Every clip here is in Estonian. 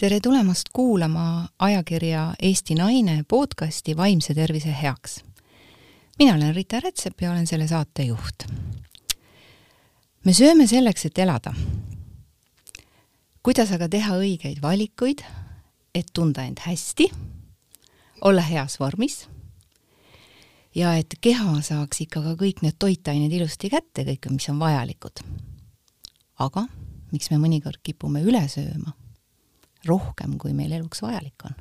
tere tulemast kuulama ajakirja Eesti Naine podcasti Vaimse tervise heaks. mina olen Rita Rätsep ja olen selle saate juht. me sööme selleks, et elada. kuidas aga teha õigeid valikuid, et tunda end hästi, olla heas vormis ja et keha saaks ikka ka kõik need toitained ilusti kätte, kõik, mis on vajalikud. aga miks me mõnikord kipume üle sööma rohkem, kui meil eluks vajalik on.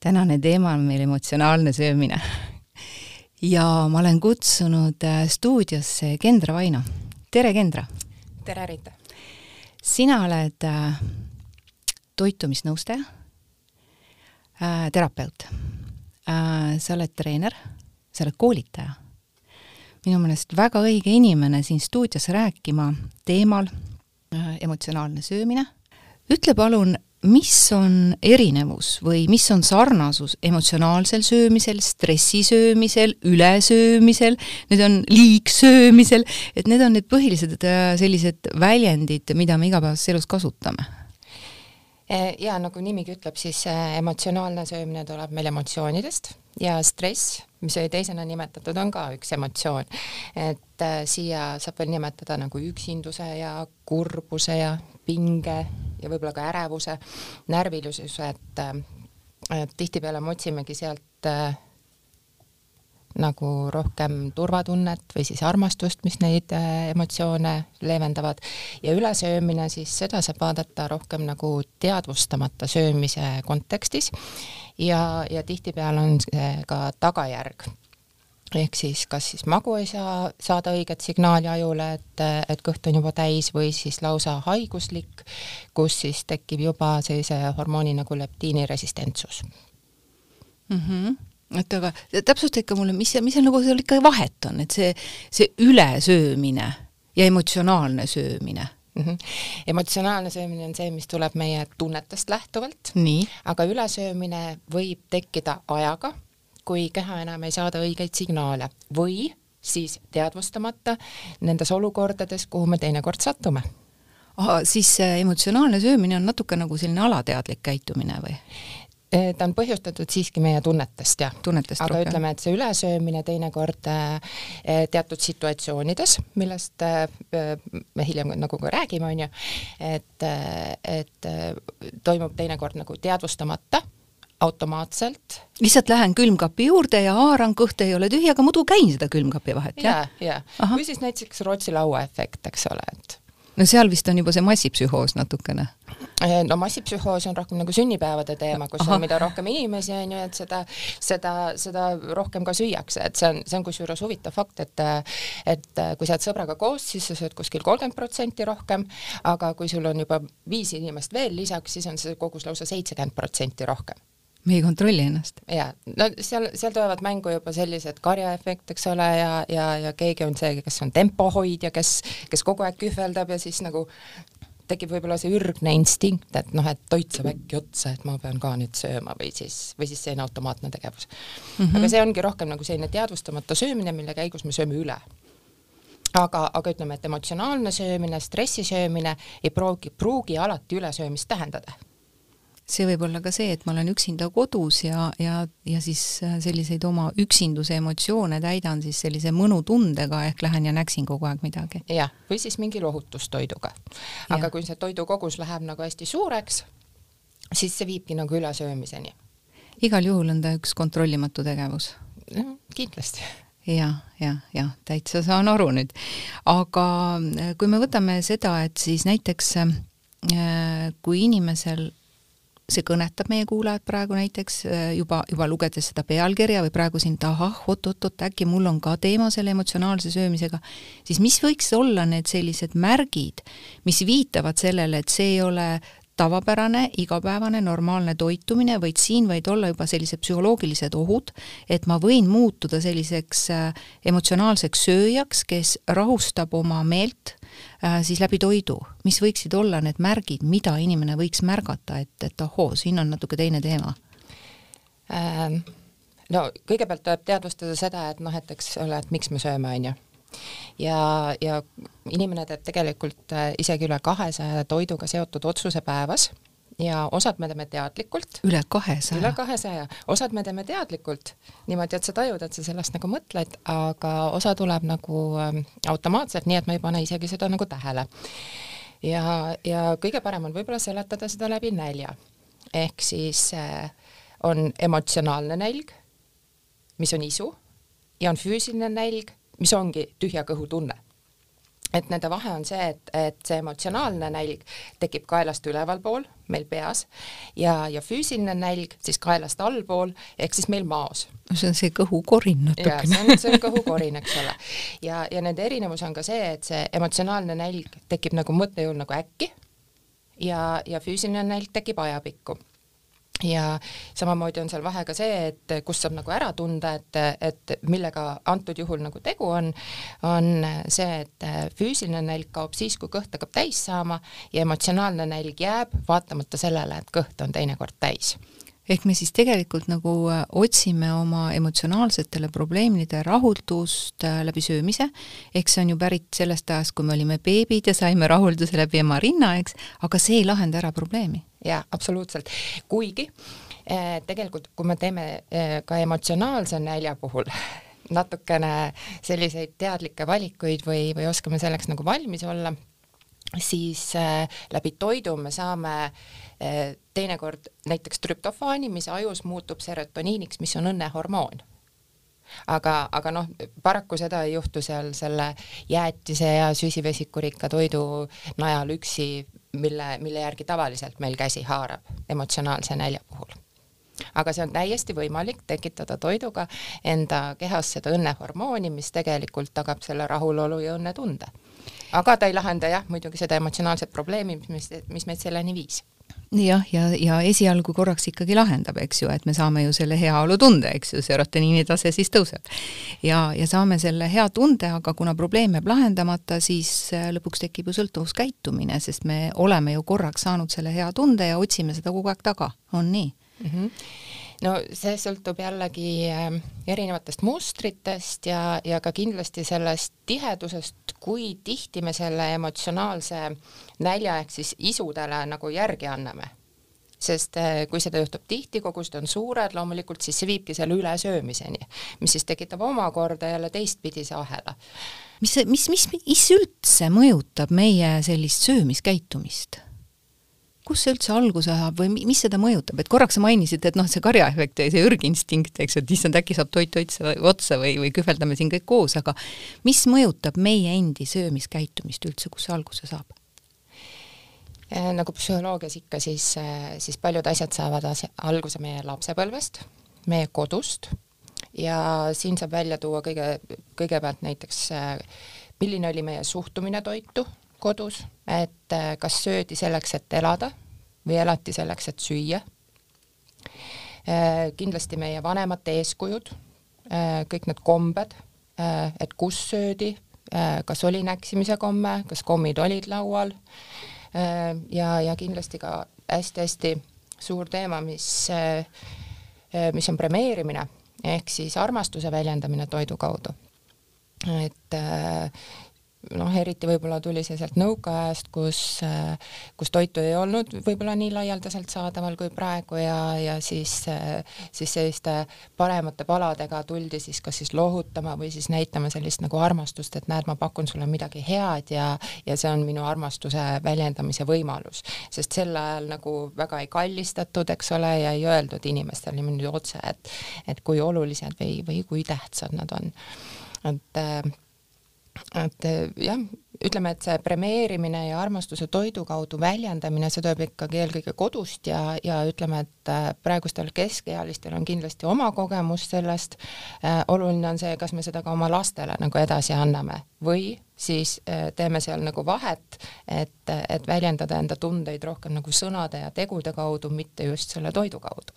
tänane teema on meil emotsionaalne söömine. ja ma olen kutsunud äh, stuudiosse Kendra Vaino. tere, Kendra! tere, Rita! sina oled äh, toitumisnõustaja äh,, terapeut sa oled treener, sa oled koolitaja. minu meelest väga õige inimene siin stuudios rääkima teemal emotsionaalne söömine ütle palun, mis on erinevus või mis on sarnasus emotsionaalsel söömisel, stressisöömisel, ülesöömisel, need on liigsöömisel, et need on need põhilised äh, sellised väljendid, mida me igapäevases elus kasutame Eh, ja nagu nimigi ütleb, siis eh, emotsionaalne söömine tuleb meil emotsioonidest ja stress, mis oli teisena nimetatud, on ka üks emotsioon. et äh, siia saab veel nimetada nagu üksinduse ja kurbuse ja pinge ja võib-olla ka ärevuse, närvilisuse, et, et tihtipeale me otsimegi sealt äh, nagu rohkem turvatunnet või siis armastust, mis neid äh, emotsioone leevendavad. Ja ülesöömine, siis seda saab vaadata rohkem nagu teadvustamata söömise kontekstis. Ja, ja tihtipeale on see ka tagajärg ehk siis kas siis magu ei saa saada õiget signaali ajule, et, et kõht on juba täis või siis lausa haiguslik, kus siis tekib juba sellise hormooni nagu leptiini resistentsus mm. -hmm et aga täpsusta ikka mulle, mis, mis seal nagu seal ikka vahet on, et see, see ülesöömine ja emotsionaalne söömine mm. -hmm. emotsionaalne söömine on see, mis tuleb meie tunnetest lähtuvalt, aga ülesöömine võib tekkida ajaga, kui keha enam ei saada õigeid signaale või siis teadvustamata nendes olukordades, kuhu me teinekord satume Aha, siis emotsionaalne söömine on natuke nagu selline alateadlik käitumine või? Eh, ta on põhjustatud siiski meie tunnetest, jah. tunnetest aga rohkem. ütleme, et see ülesöömine teinekord äh, teatud situatsioonides, millest me hiljem nagu ka räägime, on ju, et, et toimub teinekord nagu teadvustamata automaatselt. lihtsalt lähen külmkapi juurde ja haaran, kõht ei ole tühi, aga muidu käin seda külmkapi vahet, jah? ja, ja, või siis näiteks Rootsi lauaefekt, eks ole, et no seal vist on juba see massipsühhoos natukene. Eh, no massipsühhoos on rohkem nagu sünnipäevade teema, kus Aha. on, mida rohkem inimesi on ju, et seda, seda, seda rohkem ka süüakse, et see on, see on kusjuures huvitav fakt, et et kui sa oled sõbraga koos, siis sa sööd kuskil kolmkümmend protsenti rohkem, aga kui sul on juba viis inimest veel lisaks, siis on see kogus lausa seitsekümmend protsenti rohkem me ei kontrolli ennast. jaa, no seal, seal tulevad mängu juba sellised karjaefekt, eks ole, ja, ja, ja keegi on see, kes on tempohoidja, kes, kes kogu aeg kühveldab ja siis nagu tekib võib-olla see ürgne instinkt, et noh, et toit saab äkki otsa, et ma pean ka nüüd sööma või siis, või siis selline automaatne tegevus mm. -hmm. aga see ongi rohkem nagu selline teadvustamata söömine, mille käigus me sööme üle aga, aga ütleme, et emotsionaalne söömine, stressi söömine ei pruugi, pruugi alati ülesöömist tähendada see võib olla ka see, et ma olen üksinda kodus ja, ja, ja siis äh, selliseid oma üksinduse emotsioone täidan siis sellise mõnutundega, ehk lähen ja näksin kogu aeg midagi. jah, või siis mingi lohutustoiduga. aga ja. kui see toidukogus läheb nagu hästi suureks, siis see viibki nagu ülesöömiseni. igal juhul on ta üks kontrollimatu tegevus. kindlasti jah, jah, jah, täitsa saan aru nüüd. aga äh, kui me võtame seda, et siis näiteks äh, kui inimesel see kõnetab meie kuulajad praegu näiteks äh, juba, juba lugedes seda pealkirja või praegu siin, et ahah, oot-oot-oot, äkki mul on ka teema selle emotsionaalse söömisega, siis mis võiks olla need sellised märgid, mis viitavad sellele, et see ei ole tavapärane, igapäevane, normaalne toitumine, vaid siin võid olla juba sellised psühholoogilised ohud, et ma võin muutuda selliseks äh, emotsionaalseks sööjaks, kes rahustab oma meelt siis läbi toidu, mis võiksid olla need märgid, mida inimene võiks märgata, et, et ohoo, siin on natuke teine teema? Ähm,? no kõigepealt tuleb teadvustada seda, et noh, et eks ole, et miks me sööme, on ju. Ja, ja inimene teeb tegelikult äh, isegi üle kahesaja toiduga seotud otsuse päevas ja osad me teeme teadlikult. üle kahesaja? üle kahesaja, osad me teeme teadlikult niimoodi, et sa tajud, et sa sellest nagu mõtled, aga osa tuleb nagu ähm, automaatselt, nii et me ei pane isegi seda nagu tähele. ja, ja kõige parem on võib-olla seletada seda läbi nälja. ehk siis äh, on emotsionaalne nälg, mis on isu, ja on füüsiline nälg, mis ongi tühja kõhu tunne et nende vahe on see, et, et see emotsionaalne nälg tekib kaelast ülevalpool, meil peas, ja, ja füüsiline nälg siis kaelast allpool, ehk siis meil maos. no see on see kõhukorin natukene. see on, see on kõhukorin, eks ole. ja, ja nende erinevus on ka see, et see emotsionaalne nälg tekib nagu mõttejõul nagu äkki ja, ja füüsiline nälg tekib ajapikku ja samamoodi on seal vahe ka see, et kus saab nagu ära tunda, et, et millega antud juhul nagu tegu on, on see, et füüsiline nälg kaob siis, kui kõht hakkab täis saama ja emotsionaalne nälg jääb, vaatamata sellele, et kõht on teinekord täis. Ehk me siis tegelikult nagu äh, otsime oma emotsionaalsetele probleemide rahuldust äh, läbi söömise, ehk see on ju pärit sellest ajast, kui me olime beebid ja saime rahulduse läbi ema rinna, eks, aga see ei lahenda ära probleemi. Jaa, absoluutselt. kuigi eh, tegelikult, kui me teeme eh, ka emotsionaalse nälja puhul natukene selliseid teadlikke valikuid või, või oskame selleks nagu valmis olla, siis äh, läbi toidu me saame teinekord näiteks trüptofaani, mis ajus muutub serotoniiniks, mis on õnnehormoon aga, aga noh, paraku seda ei juhtu seal selle jäätise ja süsivesikurikka toidu najal üksi, mille, mille järgi tavaliselt meil käsi haarab emotsionaalse nälja puhul. aga see on täiesti võimalik tekitada toiduga enda kehas seda õnnehormooni, mis tegelikult tagab selle rahulolu ja õnnetunde aga ta ei lahenda jah, muidugi seda emotsionaalset probleemi, mis, mis meid selleni viis jah, ja, ja, ja esialgu korraks ikkagi lahendab, eks ju, et me saame ju selle heaolutunde, eks ju, serotoniini tase siis tõuseb. ja, ja saame selle hea tunde, aga kuna probleem jääb lahendamata, siis äh, lõpuks tekib ju sõltuvuskäitumine, sest me oleme ju korraks saanud selle hea tunde ja otsime seda kogu aeg taga, on nii mm? -hmm no see sõltub jällegi ähm, erinevatest mustritest ja, ja ka kindlasti sellest tihedusest, kui tihti me selle emotsionaalse nälja ehk siis isudele nagu järgi anname sest äh, kui seda juhtub tihti, kogused on suured, loomulikult siis see viibki selle ülesöömiseni, mis siis tekitab omakorda jälle teistpidise ahela. mis, mis, mis, mis üldse mõjutab meie sellist söömiskäitumist? Kust see üldse alguse saab või mis seda mõjutab, et korraks sa mainisid, et noh, see karjaefekt ja see ürginstinkt, eks ju, et issand, äkki saab toit otsa, otsa või, või kühveldame siin kõik koos, aga mis mõjutab meie endi söömiskäitumist üldse, kust see alguse saab? Eh, nagu psühholoogias ikka, siis, eh, siis paljud asjad saavad alguse meie lapsepõlvest, meie kodust. Ja siin saab välja tuua kõige, kõigepealt näiteks eh, milline oli meie suhtumine toitu kodus, et äh, kas söödi selleks, et elada või elati selleks, et süüa. Äh, kindlasti meie vanemate eeskujud, äh, kõik need kombed, et kus söödi, kas oli näksimise komme, kas kommid olid laual ja, ja kindlasti ka hästi-hästi suur teema, mis, mis on premeerimine ehk siis armastuse väljendamine toidu kaudu. et noh, eriti võib-olla tuli see sealt nõukaajast, kus, kus toitu ei olnud võib-olla nii laialdaselt saadaval kui praegu ja, ja siis, siis selliste paremate paladega tuldi siis kas siis lohutama või siis näitama sellist nagu armastust, et näed, ma pakun sulle midagi head ja, ja see on minu armastuse väljendamise võimalus. sest sel ajal nagu väga ei kallistatud, eks ole, ja ei öeldud inimestele niimoodi otse, et, et kui olulised või, või kui tähtsad nad on. et et eh, jah, ütleme, et see premeerimine ja armastuse toidu kaudu väljendamine, see tuleb ikkagi eelkõige kodust ja, ja ütleme, et eh, praegustel keskealistel on kindlasti oma kogemus sellest äh,, oluline on see, kas me seda ka oma lastele nagu edasi anname või siis teeme seal nagu vahet, et, et väljendada enda tundeid rohkem nagu sõnade ja tegude kaudu, mitte just selle toidu kaudu.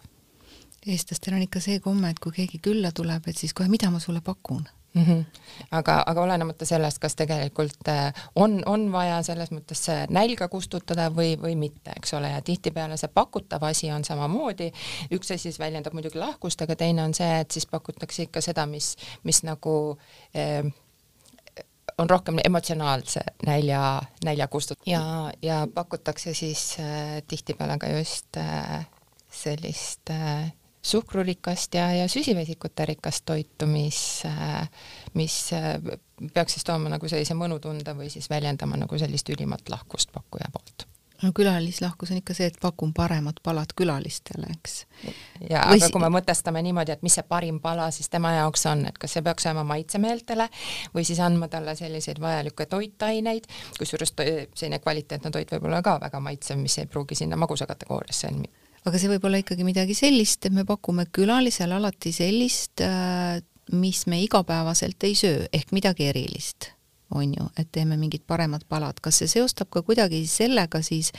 eestlastel on ikka see komme, et kui keegi külla tuleb, et siis kohe, mida ma sulle pakun mm. -hmm. aga, aga olenemata sellest, kas tegelikult äh, on, on vaja selles mõttes see nälga kustutada või, või mitte, eks ole, ja tihtipeale see pakutav asi on samamoodi, üks asi siis väljendab muidugi lahkust, aga teine on see, et siis pakutakse ikka seda, mis, mis nagu eh, on rohkem emotsionaalse nälja, nälja kustut- ja, ja pakutakse siis äh, tihtipeale ka just äh, sellist äh, suhkrurikast ja, ja süsivesikute rikast toitu, mis äh,, mis äh, peaks siis tooma nagu sellise mõnutunde või siis väljendama nagu sellist ülimat lahkust pakkuja poolt no külalislahkus on ikka see, et pakun paremat palat külalistele, eks. ja Või aga kui me mõtestame niimoodi, et mis see parim pala siis tema jaoks on, et kas see peaks olema maitsemeeltele või siis andma talle selliseid vajalikke toitaineid, kusjuures selline kvaliteetne toit võib olla ka väga maitsev, mis ei pruugi sinna magusa kategooriasse aga see võib olla ikkagi midagi sellist, et me pakume külalisele alati sellist, äh, mis me igapäevaselt ei söö, ehk midagi erilist on ju, et teeme mingid paremad palad, kas see seostab ka kuidagi sellega siis,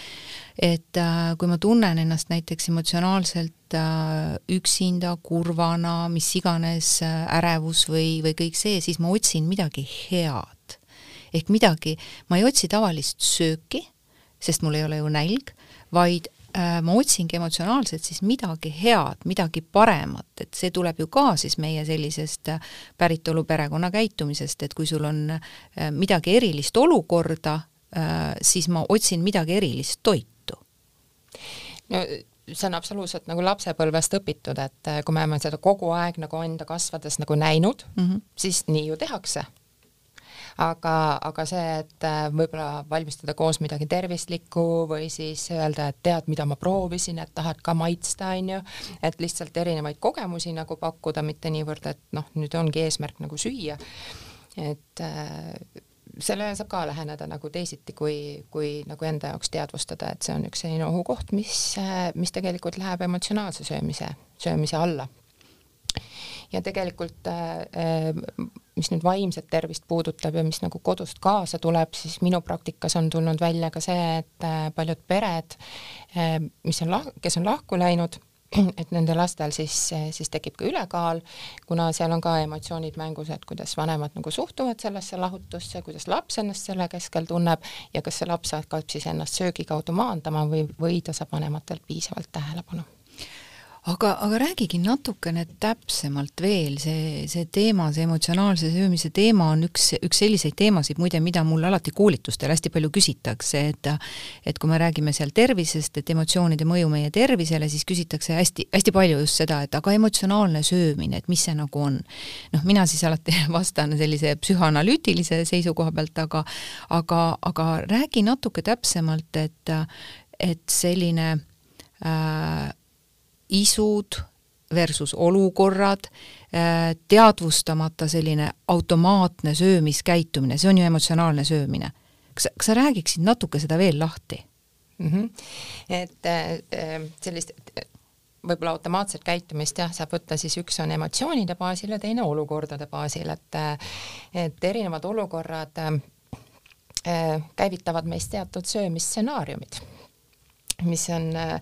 et äh, kui ma tunnen ennast näiteks emotsionaalselt äh, üksinda, kurvana, mis iganes ärevus või, või kõik see, siis ma otsin midagi head. ehk midagi, ma ei otsi tavalist sööki, sest mul ei ole ju nälg, vaid ma otsingi emotsionaalselt siis midagi head, midagi paremat, et see tuleb ju ka siis meie sellisest äh, päritolu perekonna käitumisest, et kui sul on äh, midagi erilist olukorda, siis ma otsin midagi erilist toitu. no see on absoluutselt nagu lapsepõlvest õpitud, et kui me oleme seda kogu aeg nagu enda kasvades nagu näinud mm, -hmm. siis nii ju tehakse aga, aga see, et äh, võib-olla valmistada koos midagi tervislikku või siis öelda, et tead, mida ma proovisin, et tahad ka maitsta, on ju, et lihtsalt erinevaid kogemusi nagu pakkuda, mitte niivõrd, et noh, nüüd ongi eesmärk nagu süüa. et äh, sellele saab ka läheneda nagu teisiti, kui, kui nagu enda jaoks teadvustada, et see on üks selline ohukoht, mis, äh, mis tegelikult läheb emotsionaalse söömise, söömise alla ja tegelikult äh, mis nüüd vaimset tervist puudutab ja mis nagu kodust kaasa tuleb, siis minu praktikas on tulnud välja ka see, et äh, paljud pered, äh, mis on lah-, kes on lahku läinud, et nende lastel siis, siis tekib ka ülekaal, kuna seal on ka emotsioonid mängus, et kuidas vanemad nagu suhtuvad sellesse lahutusse, kuidas laps ennast selle keskel tunneb ja kas see laps hakkab siis ennast söögi kaudu maandama või, või ta saab vanematelt piisavalt tähelepanu aga, aga räägigi natukene täpsemalt veel, see, see teema, see emotsionaalse söömise teema on üks, üks selliseid teemasid muide, mida mul alati koolitustel hästi palju küsitakse, et et kui me räägime seal tervisest, et emotsioonide mõju meie tervisele, siis küsitakse hästi, hästi palju just seda, et aga emotsionaalne söömine, et mis see nagu on. noh, mina siis alati vastan sellise psühhoanalüütilise seisukoha pealt, aga aga, aga räägi natuke täpsemalt, et et selline äh, isud versus olukorrad, äh, teadvustamata selline automaatne söömiskäitumine, see on ju emotsionaalne söömine. kas, kas sa räägiksid natuke seda veel lahti mm? -hmm. et äh, sellist võib-olla automaatset käitumist jah, saab võtta siis üks on emotsioonide baasil ja teine olukordade baasil, et et erinevad olukorrad äh, käivitavad meis teatud söömisstsenaariumid mis on äh,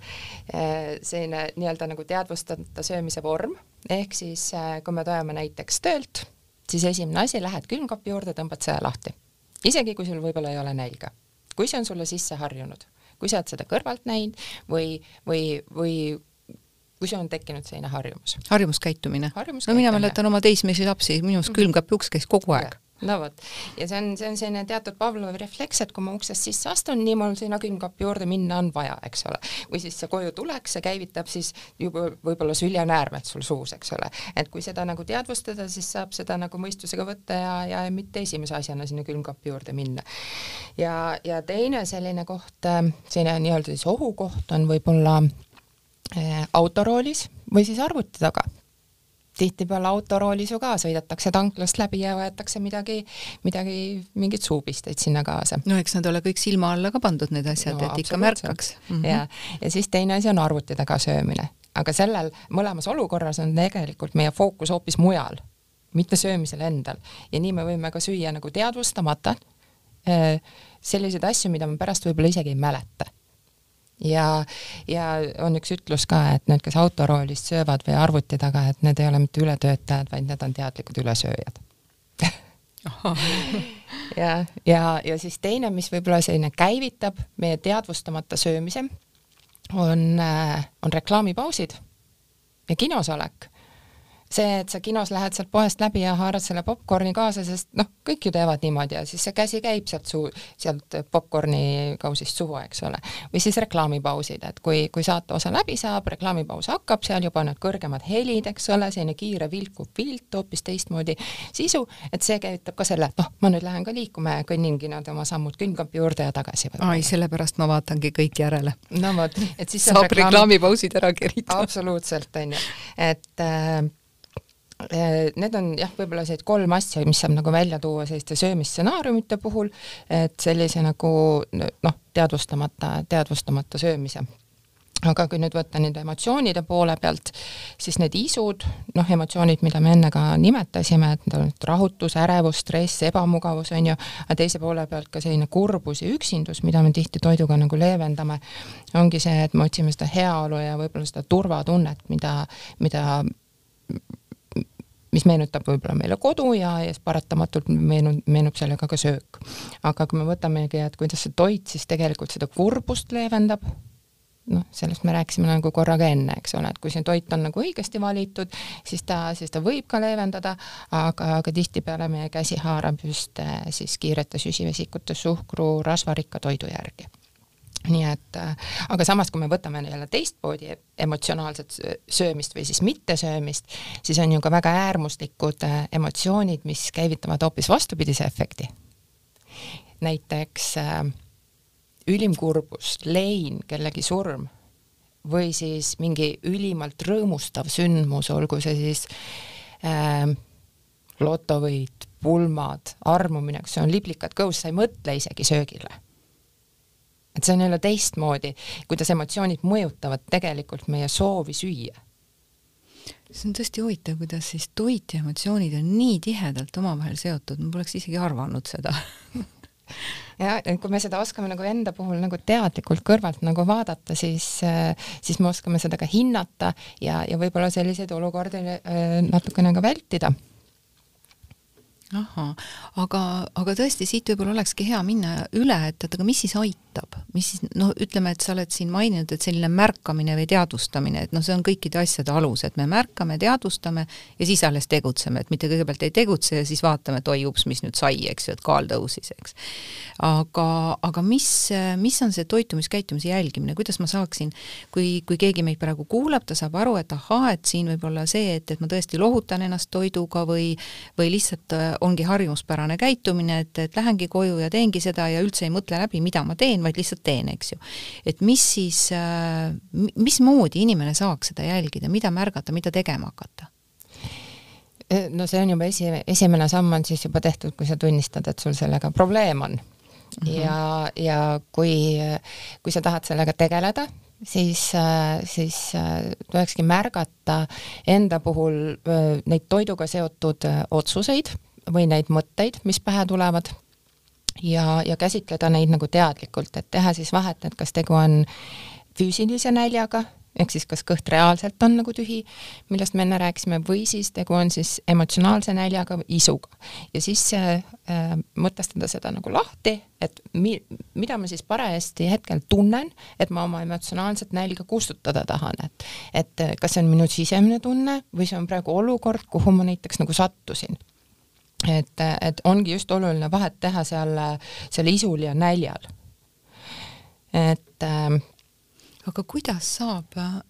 selline nii-öelda nagu teadvustamata söömise vorm, ehk siis äh, kui me tuleme näiteks töölt, siis esimene asi, lähed külmkapi juurde, tõmbad selle lahti. isegi kui sul võib-olla ei ole nälga. kui see on sulle sisse harjunud, kui sa oled seda kõrvalt näinud või, või, või kui sul on tekkinud selline harjumus. harjumuskäitumine. no mina mäletan oma teismelisi lapsi, minu arust külmkapi uks käis kogu aeg no vot, ja see on, see on selline teatud Pavlovi refleks, et kui ma uksest sisse astun, nii mul sinna külmkapi juurde minna on vaja, eks ole. või siis see koju tulek, see käivitab siis juba võib-olla süljenäärmed sul suus, eks ole. et kui seda nagu teadvustada, siis saab seda nagu mõistusega võtta ja, ja mitte esimese asjana sinna külmkapi juurde minna. ja, ja teine selline koht, selline nii-öelda siis ohukoht on võib-olla äh, autoroolis või siis arvuti taga tihtipeale autoroolis ju ka sõidetakse tanklast läbi ja võetakse midagi, midagi, mingeid suupisteid sinna kaasa. no eks nad ole kõik silma alla ka pandud, need asjad no,, et ikka märkaks mm. -hmm. ja, ja siis teine asi on arvuti taga söömine, aga sellel mõlemas olukorras on tegelikult meie fookus hoopis mujal, mitte söömisel endal ja nii me võime ka süüa nagu teadvustamata äh, selliseid asju, mida me pärast võib-olla isegi ei mäleta ja, ja on üks ütlus ka, et need, kes autoroolis söövad või arvuti taga, et need ei ole mitte ületöötajad, vaid need on teadlikud ülesööjad. Ja, ja, ja siis teine, mis võib-olla selline käivitab meie teadvustamata söömise, on, äh, on reklaamipausid ja kinos olek see, et sa kinos lähed sealt poest läbi ja haarad selle popkorni kaasa, sest noh, kõik ju teevad niimoodi ja siis see käsi käib sealt suu, sealt popkorni kausist suhu, eks ole. või siis reklaamipausid, et kui, kui saate osa läbi saab, reklaamipaus hakkab, seal juba need kõrgemad helid, eks ole, selline kiire vilkuv pilt, hoopis teistmoodi sisu, et see käivitab ka selle, noh, ma nüüd lähen ka liikuma ja kõnningi nad oma sammud külmkapi juurde ja tagasi. ai, sellepärast ma vaatangi kõik järele. no vot, et siis saab reklaami... reklaamipausid ära kerida. absoluutselt, on ju, et Äh, need on jah, võib-olla sellised kolm asja, mis saab nagu välja tuua selliste söömisstsenaariumite puhul, et sellise nagu noh, teadvustamata, teadvustamata söömise. Aga kui nüüd võtta nende emotsioonide poole pealt, siis need isud, noh, emotsioonid, mida me enne ka nimetasime, et need on rahutus, ärevus, stress, ebamugavus, on ju, aga teise poole pealt ka selline kurbus ja üksindus, mida me tihti toiduga nagu leevendame, ongi see, et me otsime seda heaolu ja võib-olla seda turvatunnet, mida, mida mis meenutab võib-olla meile kodu ja, ja paratamatult meenub, meenub sellega ka söök. aga kui me võtamegi, et kuidas see toit siis tegelikult seda kurbust leevendab, noh, sellest me rääkisime nagu korraga enne, eks ole, et kui see toit on nagu õigesti valitud, siis ta, siis ta võib ka leevendada, aga, aga tihtipeale meie käsi haarab just eh, siis kiirete süsivesikute, suhkru, rasvarikka toidu järgi nii et äh, aga samas, kui me võtame jälle teistmoodi emotsionaalset söömist või siis mittesöömist, siis on ju ka väga äärmuslikud äh, emotsioonid, mis käivitavad hoopis vastupidise efekti. näiteks äh, ülim kurbus, lein, kellegi surm või siis mingi ülimalt rõõmustav sündmus, olgu see siis äh, lotovõit, pulmad, armumine, kas see on liblikad kõhus, sa ei mõtle isegi söögile et see on jälle teistmoodi, kuidas emotsioonid mõjutavad tegelikult meie soovi süüa. see on tõesti huvitav, kuidas siis toit ja emotsioonid on nii tihedalt omavahel seotud, ma poleks isegi arvanud seda. Ja kui me seda oskame nagu enda puhul nagu teadlikult kõrvalt nagu vaadata, siis, siis me oskame seda ka hinnata ja, ja võib-olla selliseid olukordi äh, natukene ka vältida ahhaa, aga, aga tõesti, siit võib-olla olekski hea minna üle, et, et aga mis siis aitab, mis siis, noh, ütleme, et sa oled siin maininud, et selline märkamine või teadvustamine, et noh, see on kõikide asjade alus, et me märkame, teadvustame ja siis alles tegutseme, et mitte kõigepealt ei tegutse ja siis vaatame, et oi ups, mis nüüd sai, eks ju, et kaal tõusis, eks. aga, aga mis, mis on see toitumiskäitumise jälgimine, kuidas ma saaksin, kui, kui keegi meid praegu kuulab, ta saab aru, et ahaa, et siin võib olla see, et, et ma tõesti lohutan ennast toiduga või, või lihtsalt ongi harjumuspärane käitumine, et, et lähengi koju ja teengi seda ja üldse ei mõtle läbi, mida ma teen, vaid lihtsalt teen, eks ju. et mis siis, äh, mismoodi inimene saaks seda jälgida, mida märgata, mida tegema hakata? E, no see on juba esi, esimene samm on siis juba tehtud, kui sa tunnistad, et sul sellega probleem on Mm -hmm. ja, ja kui, kui sa tahad sellega tegeleda, siis, siis tulekski märgata enda puhul neid toiduga seotud otsuseid või neid mõtteid, mis pähe tulevad ja, ja käsitleda neid nagu teadlikult, et teha siis vahet, et kas tegu on füüsilise näljaga, ehk siis kas kõht reaalselt on nagu tühi, millest me enne rääkisime, või siis tegu on siis emotsionaalse näljaga või isuga. ja siis äh, mõtestada seda nagu lahti, et mi-, mida ma siis parajasti hetkel tunnen, et ma oma emotsionaalset nälga kustutada tahan, et et kas see on minu sisemine tunne või see on praegu olukord, kuhu ma näiteks nagu sattusin et, et ongi just oluline vahet teha seal, seal isul ja näljal. et äh, aga kuidas saab äh,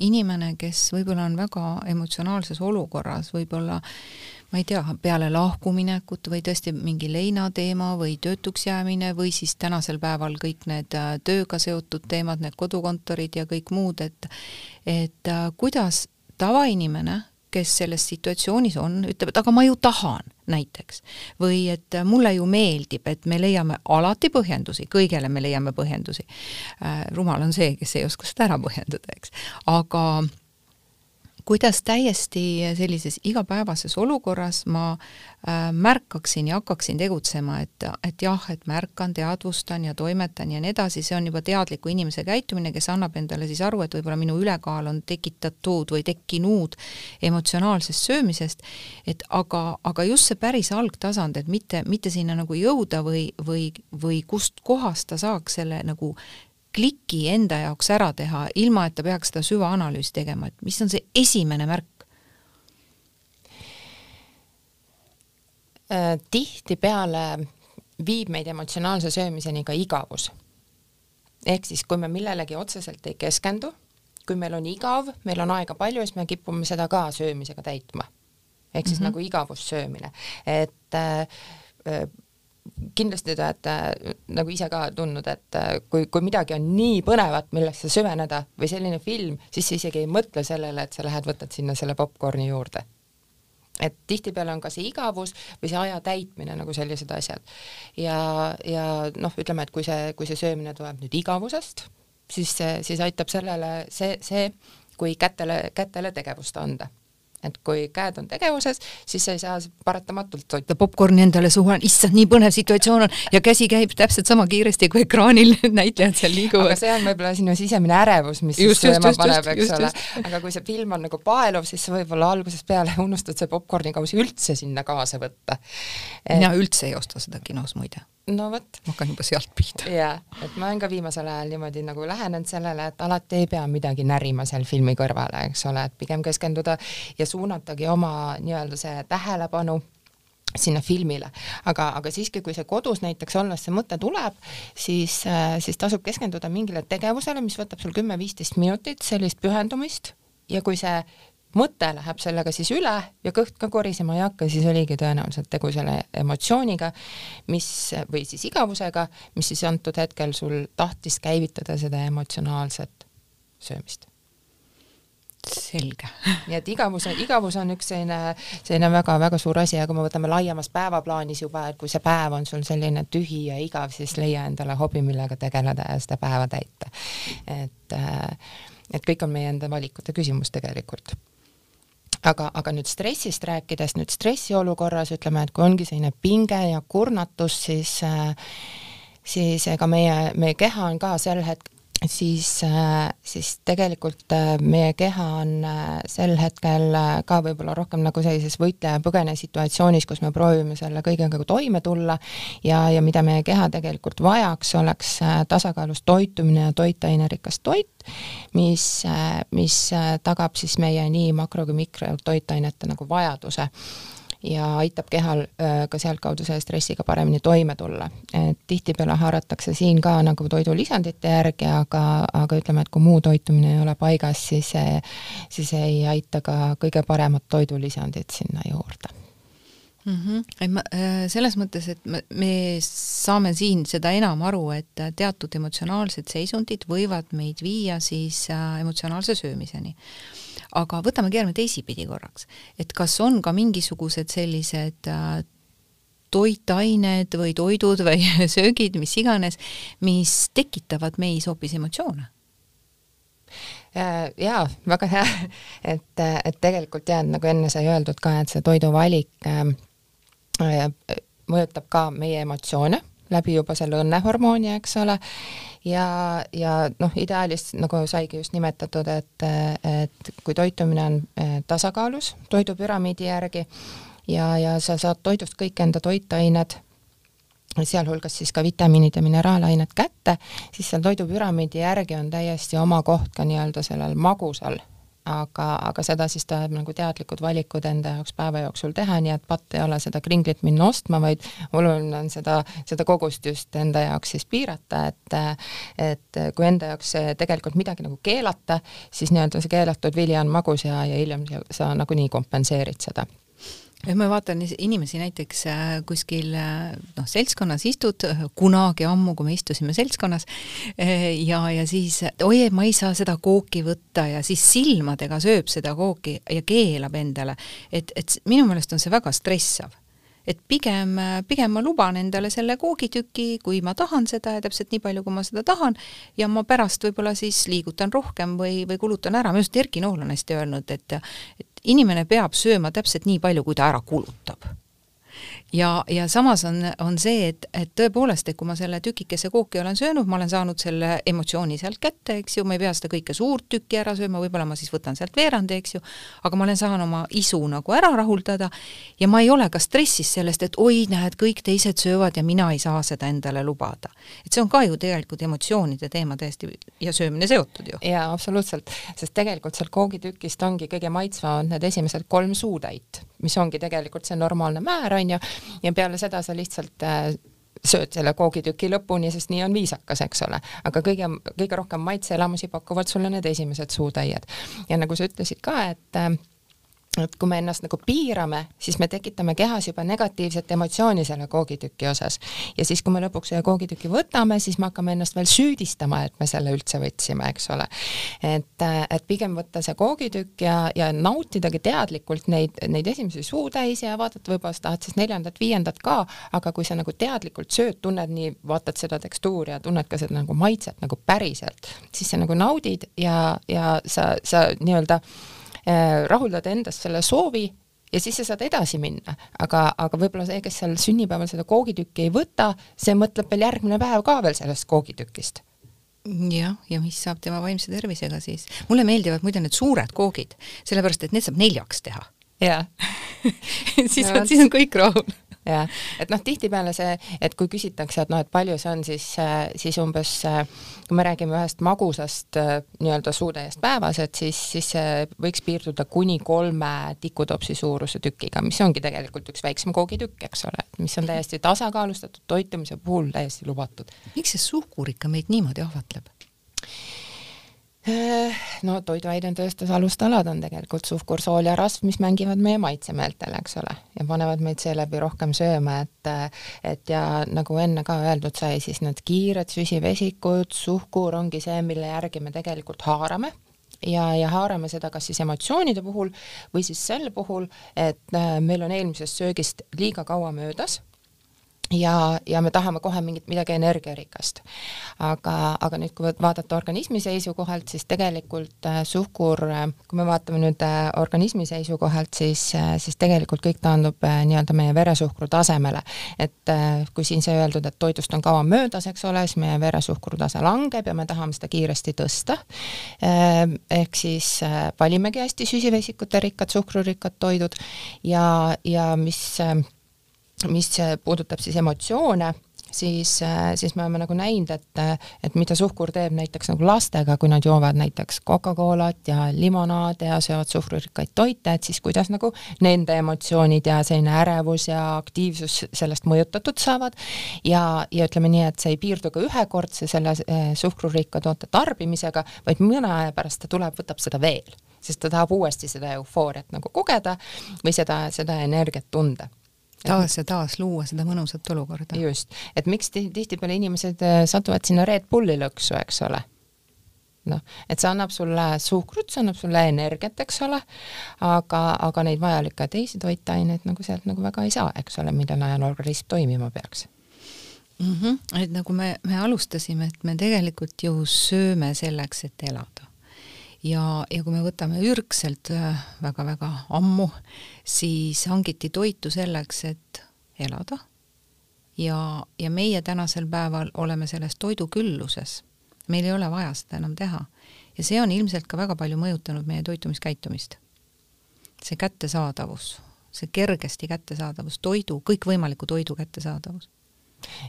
inimene, kes võib-olla on väga emotsionaalses olukorras, võib-olla ma ei tea, peale lahkuminekut või tõesti mingi leinateema või töötuks jäämine või siis tänasel päeval kõik need äh, tööga seotud teemad, need kodukontorid ja kõik muud, et et äh, kuidas tavainimene kes selles situatsioonis on, ütleb, et aga ma ju tahan näiteks. või et mulle ju meeldib, et me leiame alati põhjendusi, kõigele me leiame põhjendusi äh,. rumal on see, kes ei oska seda ära põhjendada, eks. aga kuidas täiesti sellises igapäevases olukorras ma äh, märkaksin ja hakkaksin tegutsema, et, et jah, et märkan, teadvustan ja toimetan ja nii edasi, see on juba teadliku inimese käitumine, kes annab endale siis aru, et võib-olla minu ülekaal on tekitatud või tekkinud emotsionaalsest söömisest, et aga, aga just see päris algtasand, et mitte, mitte sinna nagu jõuda või, või, või kust kohast ta saaks selle nagu kliki enda jaoks ära teha, ilma et ta peaks seda süvaanalüüsi tegema, et mis on see esimene märk? Äh, tihtipeale viib meid emotsionaalse söömiseni ka igavus. ehk siis, kui me millelegi otseselt ei keskendu, kui meil on igav, meil on aega palju, siis me kipume seda ka söömisega täitma. ehk siis mm -hmm. nagu igavussöömine, et äh, äh kindlasti te olete äh, nagu ise ka tundnud, et äh, kui, kui midagi on nii põnevat, millesse süveneda või selline film, siis sa isegi ei mõtle sellele, et sa lähed, võtad sinna selle popkorni juurde. et tihtipeale on ka see igavus või see aja täitmine nagu sellised asjad. ja, ja noh, ütleme, et kui see, kui see söömine tuleb nüüd igavusest, siis, siis aitab sellele see, see, kui kätele, kätele tegevust anda et kui käed on tegevuses, siis sa ei saa paratamatult toita. popkorni endale suhu, issand, nii põnev situatsioon on ja käsi käib täpselt sama kiiresti, kui ekraanil näitlejad seal liiguvad. aga see on võib-olla sinu sisemine ärevus, mis just, siis sööma paneb, eks ole. aga kui see film on nagu paeluv, siis sa võib-olla algusest peale unustad see popkornikausi üldse sinna kaasa võtta et.... mina üldse ei osta seda kinos muide no vot. ma hakkan juba sealt pihta. jaa, et ma olen ka viimasel ajal niimoodi nagu lähenenud sellele, et alati ei pea midagi närima seal filmi kõrvale, eks ole, et pigem keskenduda ja suunatagi oma nii-öelda see tähelepanu sinna filmile, aga, aga siiski, kui see kodus näiteks olles see mõte tuleb, siis, siis tasub keskenduda mingile tegevusele, mis võtab sul kümme-viisteist minutit sellist pühendumist ja kui see mõte läheb sellega siis üle ja kõht ka korisema ei hakka, siis oligi tõenäoliselt tegu selle emotsiooniga, mis, või siis igavusega, mis siis antud hetkel sul tahtis käivitada seda emotsionaalset söömist. selge. nii et igavus on, igavus on üks selline, selline väga-väga suur asi ja kui me võtame laiemas päevaplaanis juba, et kui see päev on sul selline tühi ja igav, siis leia endale hobi, millega tegeleda ja seda päeva täita. et, et kõik on meie enda valikute küsimus tegelikult aga, aga nüüd stressist rääkides, nüüd stressiolukorras ütleme, et kui ongi selline pinge ja kurnatus, siis äh, siis ega meie, meie keha on ka sel hetkel siis, äh, siis tegelikult äh, meie keha on äh, sel hetkel ka võib-olla rohkem nagu sellises võitleja-põgene situatsioonis, kus me proovime selle kõigega toime tulla ja, ja mida meie keha tegelikult vajaks, oleks tasakaalus toitumine ja toitainerikas toit, mis, mis tagab siis meie nii makro- kui mikrotoitainete nagu vajaduse ja aitab kehal ka sealtkaudu selle stressiga paremini toime tulla. et tihtipeale haaratakse siin ka nagu toidulisandite järgi, aga, aga ütleme, et kui muu toitumine ei ole paigas, siis, siis ei aita ka kõige paremad toidulisandid sinna juurde mm. -hmm. et ma selles mõttes, et me, me saame siin seda enam aru, et teatud emotsionaalsed seisundid võivad meid viia siis emotsionaalse söömiseni aga võtame, keerame teisipidi korraks, et kas on ka mingisugused sellised äh, toitained või toidud või söögid, mis iganes, mis tekitavad meis hoopis emotsioone? Äh, jaa, väga hea, et, et tegelikult jah, nagu enne sai öeldud ka, et see toiduvalik äh, mõjutab ka meie emotsioone läbi juba selle õnnehormooni, eks ole, ja, ja noh, ideaalis nagu saigi just nimetatud, et, et kui toitumine on eh, tasakaalus toidupüramiidi järgi ja, ja sa saad toidust kõik enda toitained, sealhulgas siis ka vitamiinid ja mineraalained kätte, siis seal toidupüramiidi järgi on täiesti oma koht ka nii-öelda sellel magusal aga, aga seda siis tuleb nagu teadlikud valikud enda jaoks päeva jooksul teha, nii et patt ei ole seda kringlit minna ostma, vaid oluline on seda, seda kogust just enda jaoks siis piirata, et et kui enda jaoks tegelikult midagi nagu keelata, siis nii-öelda see keelatud vili on magus ja, ja hiljem sa nagunii kompenseerid seda ja ma vaatan inimesi näiteks äh, kuskil äh, noh, seltskonnas istud, kunagi ammu, kui me istusime seltskonnas äh, ja, ja siis oi, et ma ei saa seda kooki võtta ja siis silmadega sööb seda kooki ja keelab endale. et, et minu meelest on see väga stressav et pigem, pigem ma luban endale selle koogitüki, kui ma tahan seda ja täpselt nii palju, kui ma seda tahan, ja ma pärast võib-olla siis liigutan rohkem või, või kulutan ära, minu arust Erki Nool on hästi öelnud, et et inimene peab sööma täpselt nii palju, kui ta ära kulutab ja, ja samas on, on see, et, et tõepoolest, et kui ma selle tükikese kooki olen söönud, ma olen saanud selle emotsiooni sealt kätte, eks ju, ma ei pea seda kõike suurt tükki ära sööma, võib-olla ma siis võtan sealt veerandi, eks ju, aga ma olen saanud oma isu nagu ära rahuldada ja ma ei ole ka stressis sellest, et oi, näed, kõik teised söövad ja mina ei saa seda endale lubada. et see on ka ju tegelikult emotsioonide teema täiesti ja söömine seotud ju. jaa, absoluutselt, sest tegelikult sealt koogitükist ongi kõige maitsvamad need esimesed kolm suutäit mis ongi tegelikult see normaalne määr, on ju, ja peale seda sa lihtsalt äh, sööd selle koogitüki lõpuni, sest nii on viisakas, eks ole. aga kõige, kõige rohkem maitseelamusi pakuvad sulle need esimesed suutäied. ja nagu sa ütlesid ka, et äh, et kui me ennast nagu piirame, siis me tekitame kehas juba negatiivset emotsiooni selle koogitüki osas. ja siis, kui me lõpuks selle koogitüki võtame, siis me hakkame ennast veel süüdistama, et me selle üldse võtsime, eks ole. et, et pigem võtta see koogitükk ja, ja nautidagi teadlikult neid, neid esimesi suutäisi ja vaadata, võib-olla sa tahad siis neljandat-viiendat ka, aga kui sa nagu teadlikult sööd, tunned nii, vaatad seda tekstuuri ja tunned ka seda nagu maitset nagu päriselt, siis sa nagu naudid ja, ja sa, sa nii-öelda rahuldad endast selle soovi ja siis sa saad edasi minna, aga, aga võib-olla see, kes seal sünnipäeval seda koogitükki ei võta, see mõtleb veel järgmine päev ka veel sellest koogitükist. Jah, ja mis saab tema vaimse tervisega siis? mulle meeldivad muide need suured koogid, sellepärast et need saab neljaks teha. jah siis on, siis on kõik rahul jah, et noh, tihtipeale see, et kui küsitakse, et noh, et palju see on, siis, siis umbes kui me räägime ühest magusast nii-öelda suutäiest päevas, et siis, siis see võiks piirduda kuni kolme tikutopsi suuruse tükiga, mis ongi tegelikult üks väiksem koogitükk, eks ole, mis on täiesti tasakaalustatud toitumise puhul täiesti lubatud. miks see suhkur ikka meid niimoodi ahvatleb? Äh, no toiduainetööstuse alustalad on tegelikult suhkur, sool ja rasv, mis mängivad meie maitsemeeltel, eks ole, ja panevad meid seeläbi rohkem sööma, et et ja nagu enne ka öeldud sai, siis need kiired süsivesikud, suhkur ongi see, mille järgi me tegelikult haarame. Ja, ja haarame seda kas siis emotsioonide puhul või siis sel puhul, et äh, meil on eelmisest söögist liiga kaua möödas ja, ja me tahame kohe mingit midagi energiarikast. aga, aga nüüd, kui vaadata organismi seisukohalt, siis tegelikult äh, suhkur, äh, kui me vaatame nüüd äh, organismi seisukohalt, siis, siis tegelikult kõik taandub nii-öelda meie veresuhkru tasemele. et kui siin sai öeldud, et toidust on kaua möödas, eks ole, siis meie veresuhkru tase langeb ja me tahame seda kiiresti tõsta. ehk siis valimegi hästi süsivesikute rikkad, suhkrurikkad toidud ja, ja mis mis puudutab siis emotsioone, siis, siis me oleme nagu näinud, et, et mida suhkur teeb näiteks nagu lastega, kui nad joovad näiteks Coca-Colat ja limonaade ja söövad suhkrurikkaid toite, et siis kuidas nagu nende emotsioonid ja selline ärevus ja aktiivsus sellest mõjutatud saavad. ja, ja ütleme nii, et see ei piirdu ka ühekordse selle suhkrurikka toote tarbimisega, vaid mõne aja pärast ta tuleb, võtab seda veel, sest ta tahab uuesti seda eufooriat nagu kogeda või seda, seda energiat tunda taas ja taas luua seda mõnusat olukorda. just, et miks tihtipeale inimesed äh, satuvad sinna Red Bulli lõksu, eks ole. noh, et see annab sulle suhkrut, see annab sulle energiat, eks ole, aga, aga neid vajalikke teisi toitaineid nagu sealt nagu väga ei saa, eks ole, millel ajal organism toimima peaks mm. -hmm. et nagu me, me alustasime, et me tegelikult ju sööme selleks, et elada ja, ja kui me võtame ürgselt väga-väga äh, ammu, siis hangiti toitu selleks, et elada. ja, ja meie tänasel päeval oleme selles toidukülluses. meil ei ole vaja seda enam teha. ja see on ilmselt ka väga palju mõjutanud meie toitumiskäitumist. see kättesaadavus, see kergesti kättesaadavus, toidu, kõikvõimaliku toidu kättesaadavus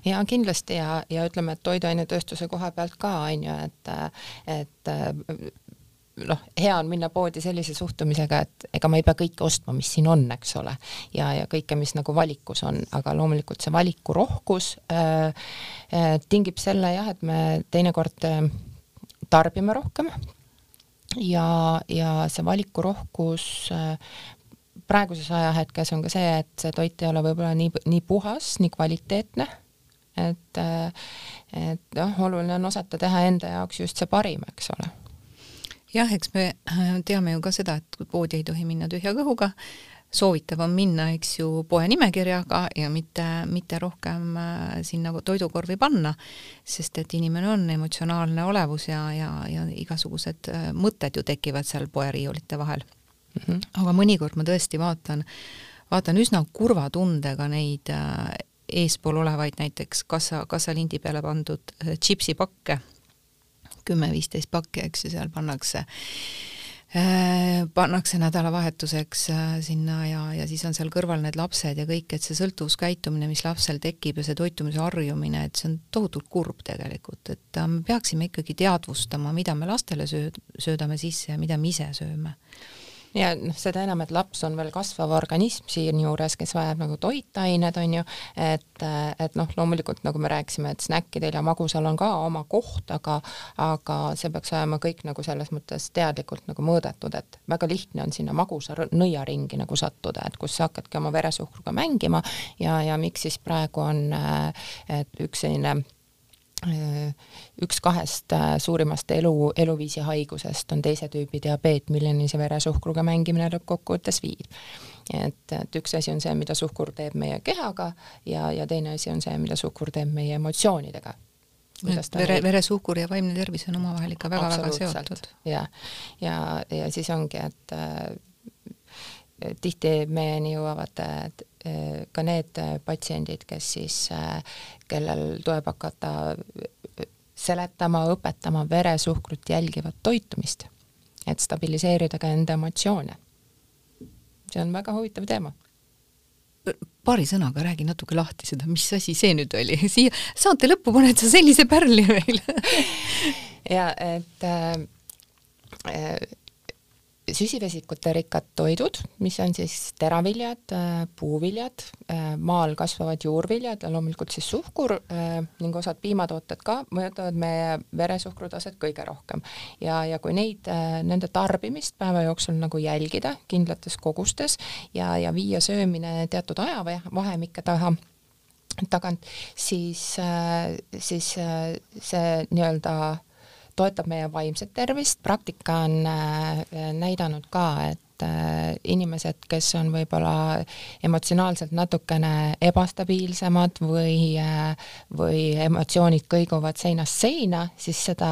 ja kindlasti ja, ja ütleme, et toiduainetööstuse koha pealt ka on ju, et, et noh, hea on minna poodi sellise suhtumisega, et ega ma ei pea kõike ostma, mis siin on, eks ole, ja, ja kõike, mis nagu valikus on, aga loomulikult see valikurohkus äh, äh, tingib selle jah, et me teinekord äh, tarbime rohkem. Ja, ja see valikurohkus äh, praeguses ajahetkes on ka see, et see toit ei ole võib-olla nii, nii puhas, nii kvaliteetne, et äh, et noh, oluline on osata teha enda jaoks just see parim, eks ole jah, eks me äh, teame ju ka seda, et poodi ei tohi minna tühja kõhuga, soovitav on minna, eks ju, poe nimekirjaga ja mitte, mitte rohkem äh, sinna toidukorvi panna, sest et inimene on emotsionaalne olevus ja, ja, ja igasugused äh, mõtted ju tekivad seal poeriiulite vahel mm. -hmm. aga mõnikord ma tõesti vaatan, vaatan üsna kurva tundega neid eespool olevaid näiteks kassa, kassalindi peale pandud tšipsipakke kümme-viisteist pakki, eks ju, seal pannakse äh, pannakse nädalavahetuseks äh, sinna ja, ja siis on seal kõrval need lapsed ja kõik, et see sõltuvuskäitumine, mis lapsel tekib ja see toitumise harjumine, et see on tohutult kurb tegelikult, et äh, me peaksime ikkagi teadvustama, mida me lastele sööd, söödame sisse ja mida me ise sööme ja noh, seda enam, et laps on veel kasvav organism siinjuures, kes vajab nagu toitained, on ju, et, et noh, loomulikult nagu me rääkisime, et snäkkidel ja magusal on ka oma koht, aga aga see peaks olema kõik nagu selles mõttes teadlikult nagu mõõdetud, et väga lihtne on sinna magusa nõiaringi nagu sattuda, et kus sa hakkadki oma veresuhkruga mängima. Ja, ja miks siis praegu on, et üks selline Äh, üks kahest äh, suurimast elu, eluviisi haigusest on teise tüübi diabeet, milleni see veresuhkruga mängimine lõppkokkuvõttes viib. et, et üks asi on see, mida suhkur teeb meie kehaga ja, ja teine asi on see, mida suhkur teeb meie emotsioonidega. vere, veresuhkur ja vaimne tervis on omavahel ikka väga-väga seotud. ja, ja, ja siis ongi, et äh, tihti meieni jõuavad äh, ka need patsiendid, kes siis, äh, kellel tuleb hakata seletama, õpetama veresuhkrut jälgivat toitumist, et stabiliseerida ka enda emotsioone. see on väga huvitav teema. Paari sõnaga räägi natuke lahti seda, mis asi see nüüd oli, siia saate lõppu paned sa sellise pärli meile. Ja et äh, süsivesikute rikkad toidud, mis on siis teraviljad, äh, puuviljad, äh, maal kasvavad juurviljad ja loomulikult siis suhkur äh, ning osad piimatooted ka mõjutavad meie veresuhkrutaset kõige rohkem. ja, ja kui neid, nende tarbimist päeva jooksul nagu jälgida kindlates kogustes ja, ja viia söömine teatud ajavahemike taha, tagant, siis, siis see nii-öelda toetab meie vaimset tervist, praktika on äh, näidanud ka, et äh, inimesed, kes on võib-olla emotsionaalselt natukene ebastabiilsemad või, äh, või emotsioonid kõiguvad seinast seina, siis seda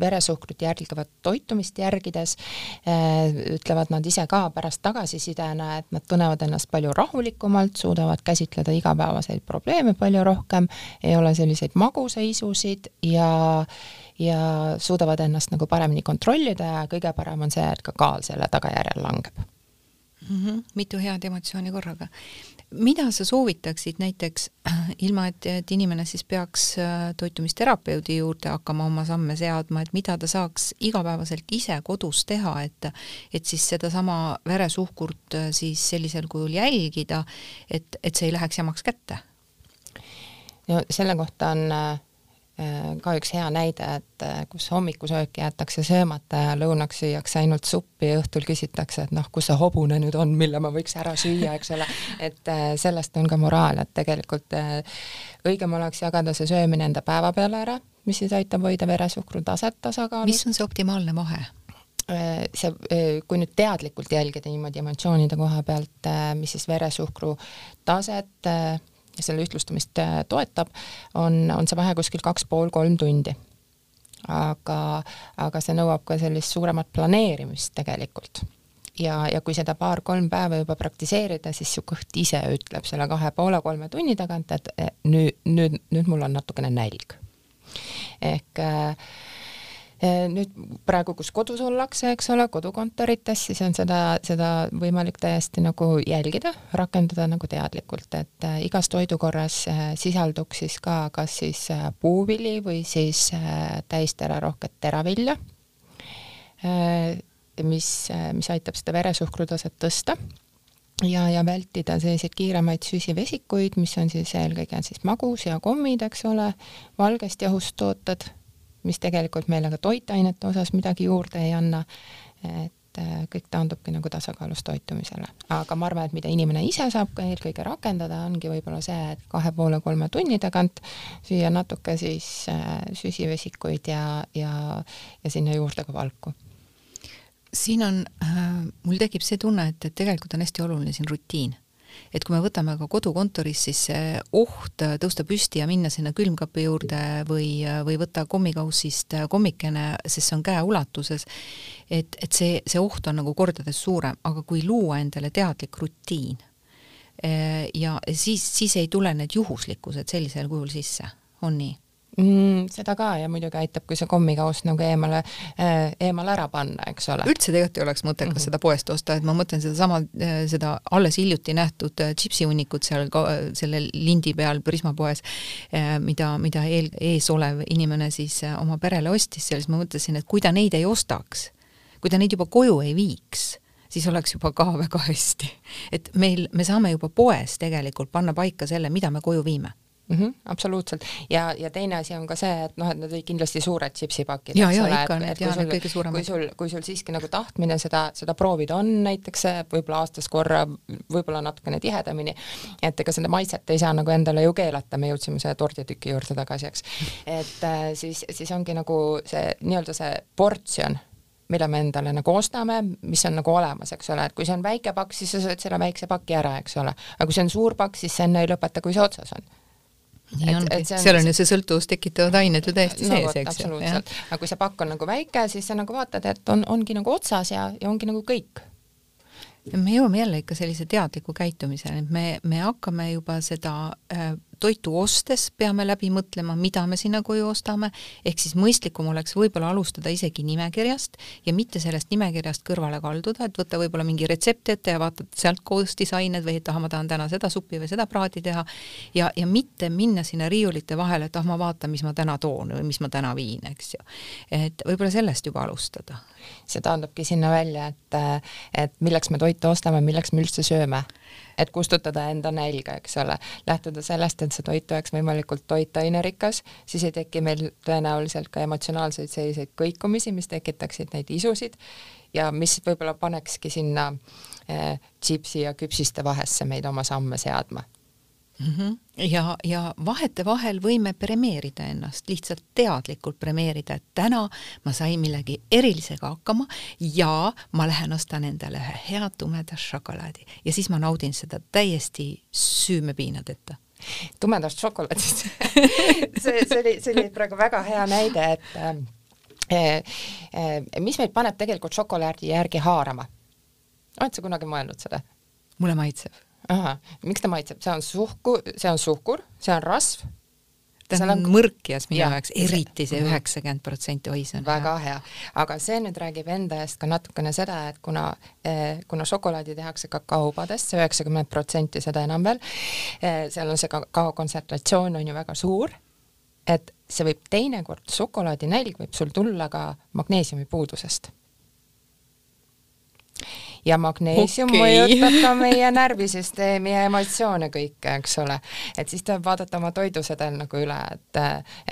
veresuhkrut jälgivat toitumist järgides ütlevad nad ise ka pärast tagasisidena, et nad tunnevad ennast palju rahulikumalt, suudavad käsitleda igapäevaseid probleeme palju rohkem, ei ole selliseid maguseisusid ja ja suudavad ennast nagu paremini kontrollida ja kõige parem on see, et ka kaal selle tagajärjel langeb mm. -hmm. mitu head emotsiooni korraga. mida sa soovitaksid näiteks, ilma et, et inimene siis peaks äh, toitumisterapeudi juurde hakkama oma samme seadma, et mida ta saaks igapäevaselt ise kodus teha, et et siis sedasama veresuhkurt äh, siis sellisel kujul jälgida, et, et see ei läheks jamaks kätte? no selle kohta on äh Äh, ka üks hea näide, et äh, kus hommikusöök jäetakse söömata ja lõunaks süüakse ainult suppi ja õhtul küsitakse, et noh, kus see hobune nüüd on, mille ma võiks ära süüa, eks ole, et äh, sellest on ka moraal, et tegelikult õigem oleks jagada see söömine enda päeva peale ära, mis siis aitab hoida veresuhkru taset tasakaalus. mis on see optimaalne vahe? see, kui nüüd teadlikult jälgida niimoodi emotsioonide koha pealt, mis siis veresuhkru taset selle ühtlustamist äh, toetab, on, on see vahe kuskil kaks pool, kolm tundi. aga, aga see nõuab ka sellist suuremat planeerimist tegelikult ja, ja kui seda paar-kolm päeva juba praktiseerida, siis su kõht ise ütleb selle kahe poole, kolme tunni tagant, et nüüd, nüüd, nüüd mul on natukene nälg. ehk äh, nüüd praegu, kus kodus ollakse, eks ole, kodukontorites, siis on seda, seda võimalik täiesti nagu jälgida, rakendada nagu teadlikult, et äh, igas toidukorras äh, sisalduks siis ka kas siis puuvili või siis täisterarohket teravilja, mis, mis aitab seda veresuhkrutaset tõsta ja, ja vältida selliseid kiiremaid süsivesikuid, mis on siis eelkõige siis magus ja kommid, eks ole, valgest jahust tooted mis tegelikult meile ka toitainete osas midagi juurde ei anna, et äh, kõik taandubki nagu tasakaalus toitumisele. aga ma arvan, et mida inimene ise saab ka eelkõige rakendada, ongi võib-olla see, et kahe poole kolme tunni tagant süüa natuke siis äh, süsivesikuid ja, ja, ja sinna juurde ka valku. Siin on äh,, mul tekib see tunne, et, et tegelikult on hästi oluline siin rutiin et kui me võtame ka kodukontoris, siis see oht tõusta püsti ja minna sinna külmkapi juurde või, või võtta kommikaussist kommikene, sest see on käeulatuses, et, et see, see oht on nagu kordades suurem, aga kui luua endale teadlik rutiin eh, ja siis, siis ei tule need juhuslikkused sellisel kujul sisse, on nii? Mm,. seda ka ja muidugi aitab, kui see kommikauss nagu eemale äh,, eemale ära panna, eks ole. üldse tegelikult ei oleks mõttekas mm -hmm. seda poest osta, et ma mõtlen sedasama, äh, seda alles hiljuti nähtud äh, tšipsihunnikut seal ka, selle lindi peal Prisma poes, äh, mida, mida eel, ees olev inimene siis oma perele ostis, siis ma mõtlesin, et kui ta neid ei ostaks, kui ta neid juba koju ei viiks siis oleks juba ka väga hästi. et meil, me saame juba poes tegelikult panna paika selle, mida me koju viime mm. -hmm, absoluutselt ja, ja teine asi on ka see, et noh, et need olid kindlasti suured chipsipakid. ja, ja ikka need ja need kõige suuremad. kui sul, kui sul siiski nagu tahtmine seda, seda proovida on näiteks võib-olla aastas korra, võib-olla natukene tihedamini, et ega seda maitset ei saa nagu endale ju keelata, me jõudsime selle torditüki juurde tagasi, eks. et äh, siis, siis ongi nagu see nii-öelda see portsjon mille me endale nagu ostame, mis on nagu olemas, eks ole, et kui see on väike pakk, siis sa sööd selle väikse paki ära, eks ole, aga kui see on suur pakk, siis see enne ei lõpeta, kui see otsas on nii ongi, seal on ju see sõltuvust tekitavad ained ju täiesti no, sees, eks ju. aga kui see pakk on nagu väike, siis sa nagu vaatad, et on, ongi nagu otsas ja, ja ongi nagu kõik. me jõuame jälle ikka sellise teadliku käitumiseni, et me, me hakkame juba seda äh, toitu ostes peame läbi mõtlema, mida me sinna koju ostame, ehk siis mõistlikum oleks võib-olla alustada isegi nimekirjast ja mitte sellest nimekirjast kõrvale kalduda, et võtta võib-olla mingi retsept ette ja vaatad sealt koostisained või et ah, ma tahan täna seda suppi või seda praadi teha ja, ja mitte minna sinna riiulite vahele, et ah, ma vaatan, mis ma täna toon või mis ma täna viin, eks ju. et võib-olla sellest juba alustada. see taandubki sinna välja, et, et milleks me toitu ostame, milleks me üldse sööme et kustutada enda nälga, eks ole, lähtuda sellest, et see toit oleks võimalikult toitainerikas, siis ei teki meil tõenäoliselt ka emotsionaalseid selliseid kõikumisi, mis tekitaksid neid isusid ja mis võib-olla panekski sinna äh, džipsi ja küpsiste vahesse meid oma samme seadma mm. -hmm. ja, ja vahetevahel võime premeerida ennast, lihtsalt teadlikult premeerida, et täna ma sain millegi erilisega hakkama ja ma lähen ostan endale ühe hea tumeda šokolaadi ja siis ma naudin seda täiesti süümepiinadeta tumedast šokolaadist see, see oli, see oli praegu väga hea näide, et äh, äh, mis meid paneb tegelikult šokolaadi järgi haarama? oled sa kunagi mõelnud seda? mulle maitseb miks ta maitseb, see on suhku, see on suhkur, see on rasv. ta on mõrkjas minu jaoks, eriti see mhm. üheksakümmend protsenti, oi see on väga hea, aga see nüüd räägib enda eest ka natukene seda, et kuna eh,, kuna šokolaadi tehakse kakaopadest, see üheksakümmend protsenti, seda enam veel eh,, seal on see kakao kontsentratsioon on ju väga suur, et see võib teinekord, šokolaadinälg võib sul tulla ka magneesiumi puudusest ja magneesium okay. mõjutab ka meie närvisüsteemi ja emotsioone kõike, eks ole. et siis tuleb vaadata oma toidusedel nagu üle, et,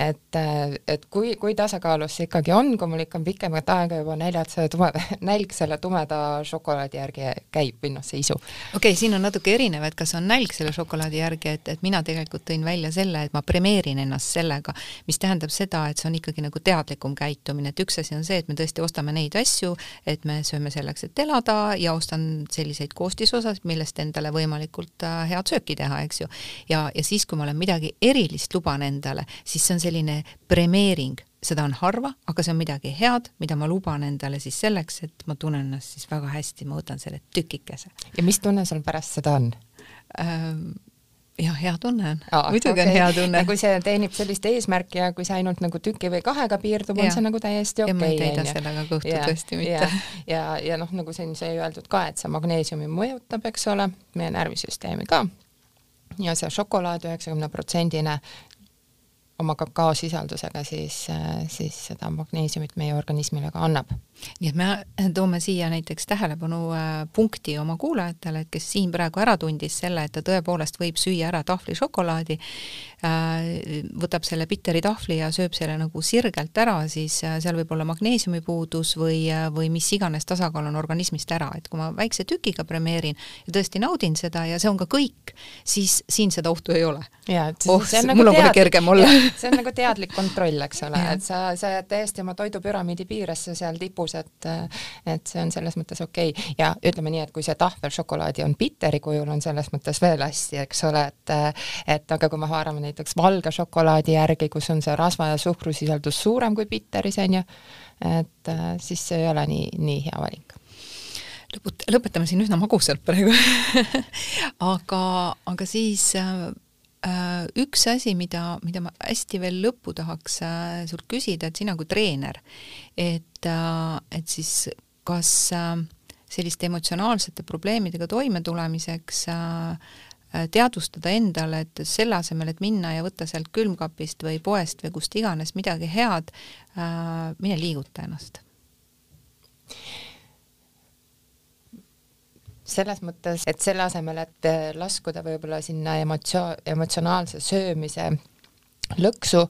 et, et kui, kui tasakaalus see ikkagi on, kui mul ikka on pikemat aega juba näljad selle tume, nälg selle tumeda šokolaadi järgi käib või noh, see isu. okei okay,, siin on natuke erinev, et kas on nälg selle šokolaadi järgi, et, et mina tegelikult tõin välja selle, et ma premeerin ennast sellega, mis tähendab seda, et see on ikkagi nagu teadlikum käitumine, et üks asi on see, et me tõesti ostame neid asju, et me sööme selleks, et elada ja ostan selliseid koostisosasid, millest endale võimalikult äh, head sööki teha, eks ju. ja, ja siis, kui ma olen midagi erilist luban endale, siis see on selline premeering, seda on harva, aga see on midagi head, mida ma luban endale siis selleks, et ma tunnen ennast siis väga hästi, ma võtan selle tükikese. ja mis tunne sul pärast seda on ähm,? Jah, hea tunne on. muidugi okay. on hea tunne. ja kui see teenib sellist eesmärki ja kui see ainult nagu tüki või kahega piirdub, on see nagu täiesti okei okay,. ja ma ei täida sellega kõhtu tõesti mitte. ja, ja, ja noh, nagu siin sai öeldud ka, et see magneesiumi mõjutab, eks ole, meie närvisüsteemi ka ja see šokolaad üheksakümne protsendine oma kakaosisaldusega, siis, siis seda magneesiumit meie organismile ka annab. nii et me toome siia näiteks tähelepanu äh, punkti oma kuulajatele, et kes siin praegu ära tundis selle, et ta tõepoolest võib süüa ära tahvli šokolaadi, äh, võtab selle biteri tahvli ja sööb selle nagu sirgelt ära, siis äh, seal võib olla magneesiumi puudus või, või mis iganes tasakaal on organismist ära, et kui ma väikse tükiga premeerin ja tõesti naudin seda ja see on ka kõik, siis siin seda ohtu ei ole. oh, nagu mul on kohe kergem olla see on nagu teadlik kontroll, eks ole, et sa, sa jääd täiesti oma toidupüramiidi piiresse seal tipus, et et see on selles mõttes okei okay. ja ütleme nii, et kui see tahvelšokolaadi on biteri kujul, on selles mõttes veel hästi, eks ole, et et aga kui me haarame näiteks valge šokolaadi järgi, kus on see rasva ja suhkrusisaldus suurem kui bitteris, on ju, et siis see ei ole nii, nii hea valik. Lõput-, lõpetame siin üsna magusalt praegu. Aga, aga siis äh, Äh, üks asi, mida, mida ma hästi veel lõppu tahaks äh, sult küsida, et sina kui treener, et, äh, et siis kas selliste emotsionaalsete probleemidega toimetulemiseks teadvustada endale, et selle asemel, et minna ja võtta sealt külmkapist või poest või kust iganes midagi head, mine liiguta ennast. Selles mõttes, et selle asemel, et laskuda võib-olla sinna emotsio-, emotsionaalse söömise lõksu,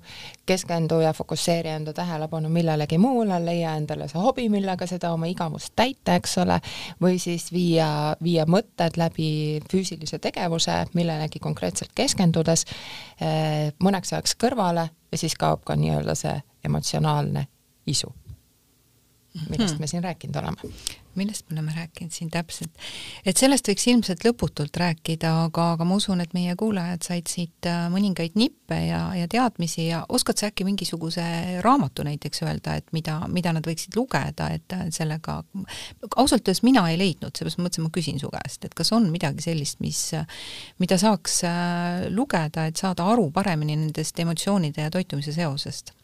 keskendu ja fokusseeri enda tähelepanu millelegi muule, leia endale see hobi, millega seda oma igavust täita, eks ole, või siis viia, viia mõtted läbi füüsilise tegevuse millelegi konkreetselt keskendudes eh, mõneks ajaks kõrvale ja siis kaob ka nii-öelda see emotsionaalne isu millest hmm. me siin rääkinud oleme. millest me oleme rääkinud siin täpselt? et sellest võiks ilmselt lõputult rääkida, aga, aga ma usun, et meie kuulajad said siit äh, mõningaid nippe ja, ja teadmisi ja oskad sa äkki mingisuguse raamatu näiteks öelda, et mida, mida nad võiksid lugeda, et äh, sellega, ausalt öeldes mina ei leidnud, seepärast ma mõtlesin, ma küsin su käest, et kas on midagi sellist, mis, mida saaks äh, lugeda, et saada aru paremini nendest emotsioonide ja toitumise seosest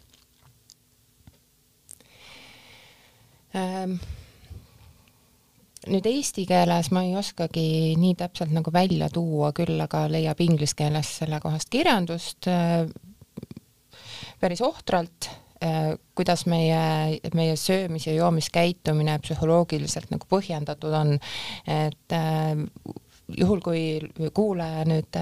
nüüd eesti keeles ma ei oskagi nii täpselt nagu välja tuua, küll aga leiab inglise keeles sellekohast kirjandust äh, päris ohtralt äh,, kuidas meie, meie söömis- ja joomiskäitumine psühholoogiliselt nagu põhjendatud on, et juhul, kui kuulaja nüüd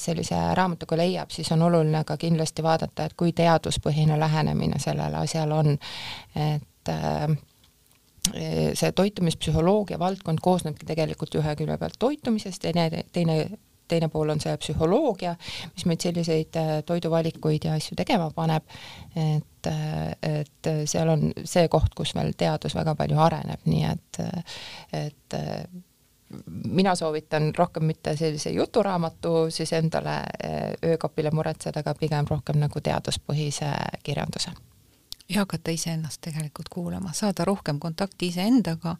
sellise raamatuga leiab, siis on oluline ka kindlasti vaadata, et kui teaduspõhine lähenemine sellele asjale on, et äh, see toitumispsühholoogia valdkond koosnebki tegelikult ühe külje pealt toitumisest, teine, teine teine pool on see psühholoogia, mis meid selliseid toiduvalikuid ja asju tegema paneb, et, et seal on see koht, kus veel teadus väga palju areneb, nii et, et mina soovitan rohkem mitte sellise juturaamatu siis endale öökapile muretseda, aga pigem rohkem nagu teaduspõhise kirjanduse ja hakata iseennast tegelikult kuulama, saada rohkem kontakti iseendaga,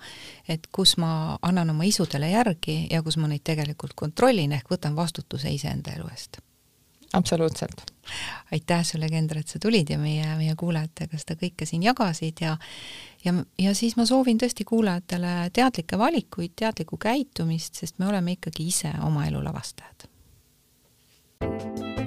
et kus ma annan oma isudele järgi ja kus ma neid tegelikult kontrollin, ehk võtan vastutuse iseenda elu eest. absoluutselt. aitäh sulle, Kendra, et sa tulid ja meie, meie kuulajatega seda kõike siin jagasid ja ja, ja siis ma soovin tõesti kuulajatele teadlikke valikuid, teadlikku käitumist, sest me oleme ikkagi ise oma elu lavastajad. thank you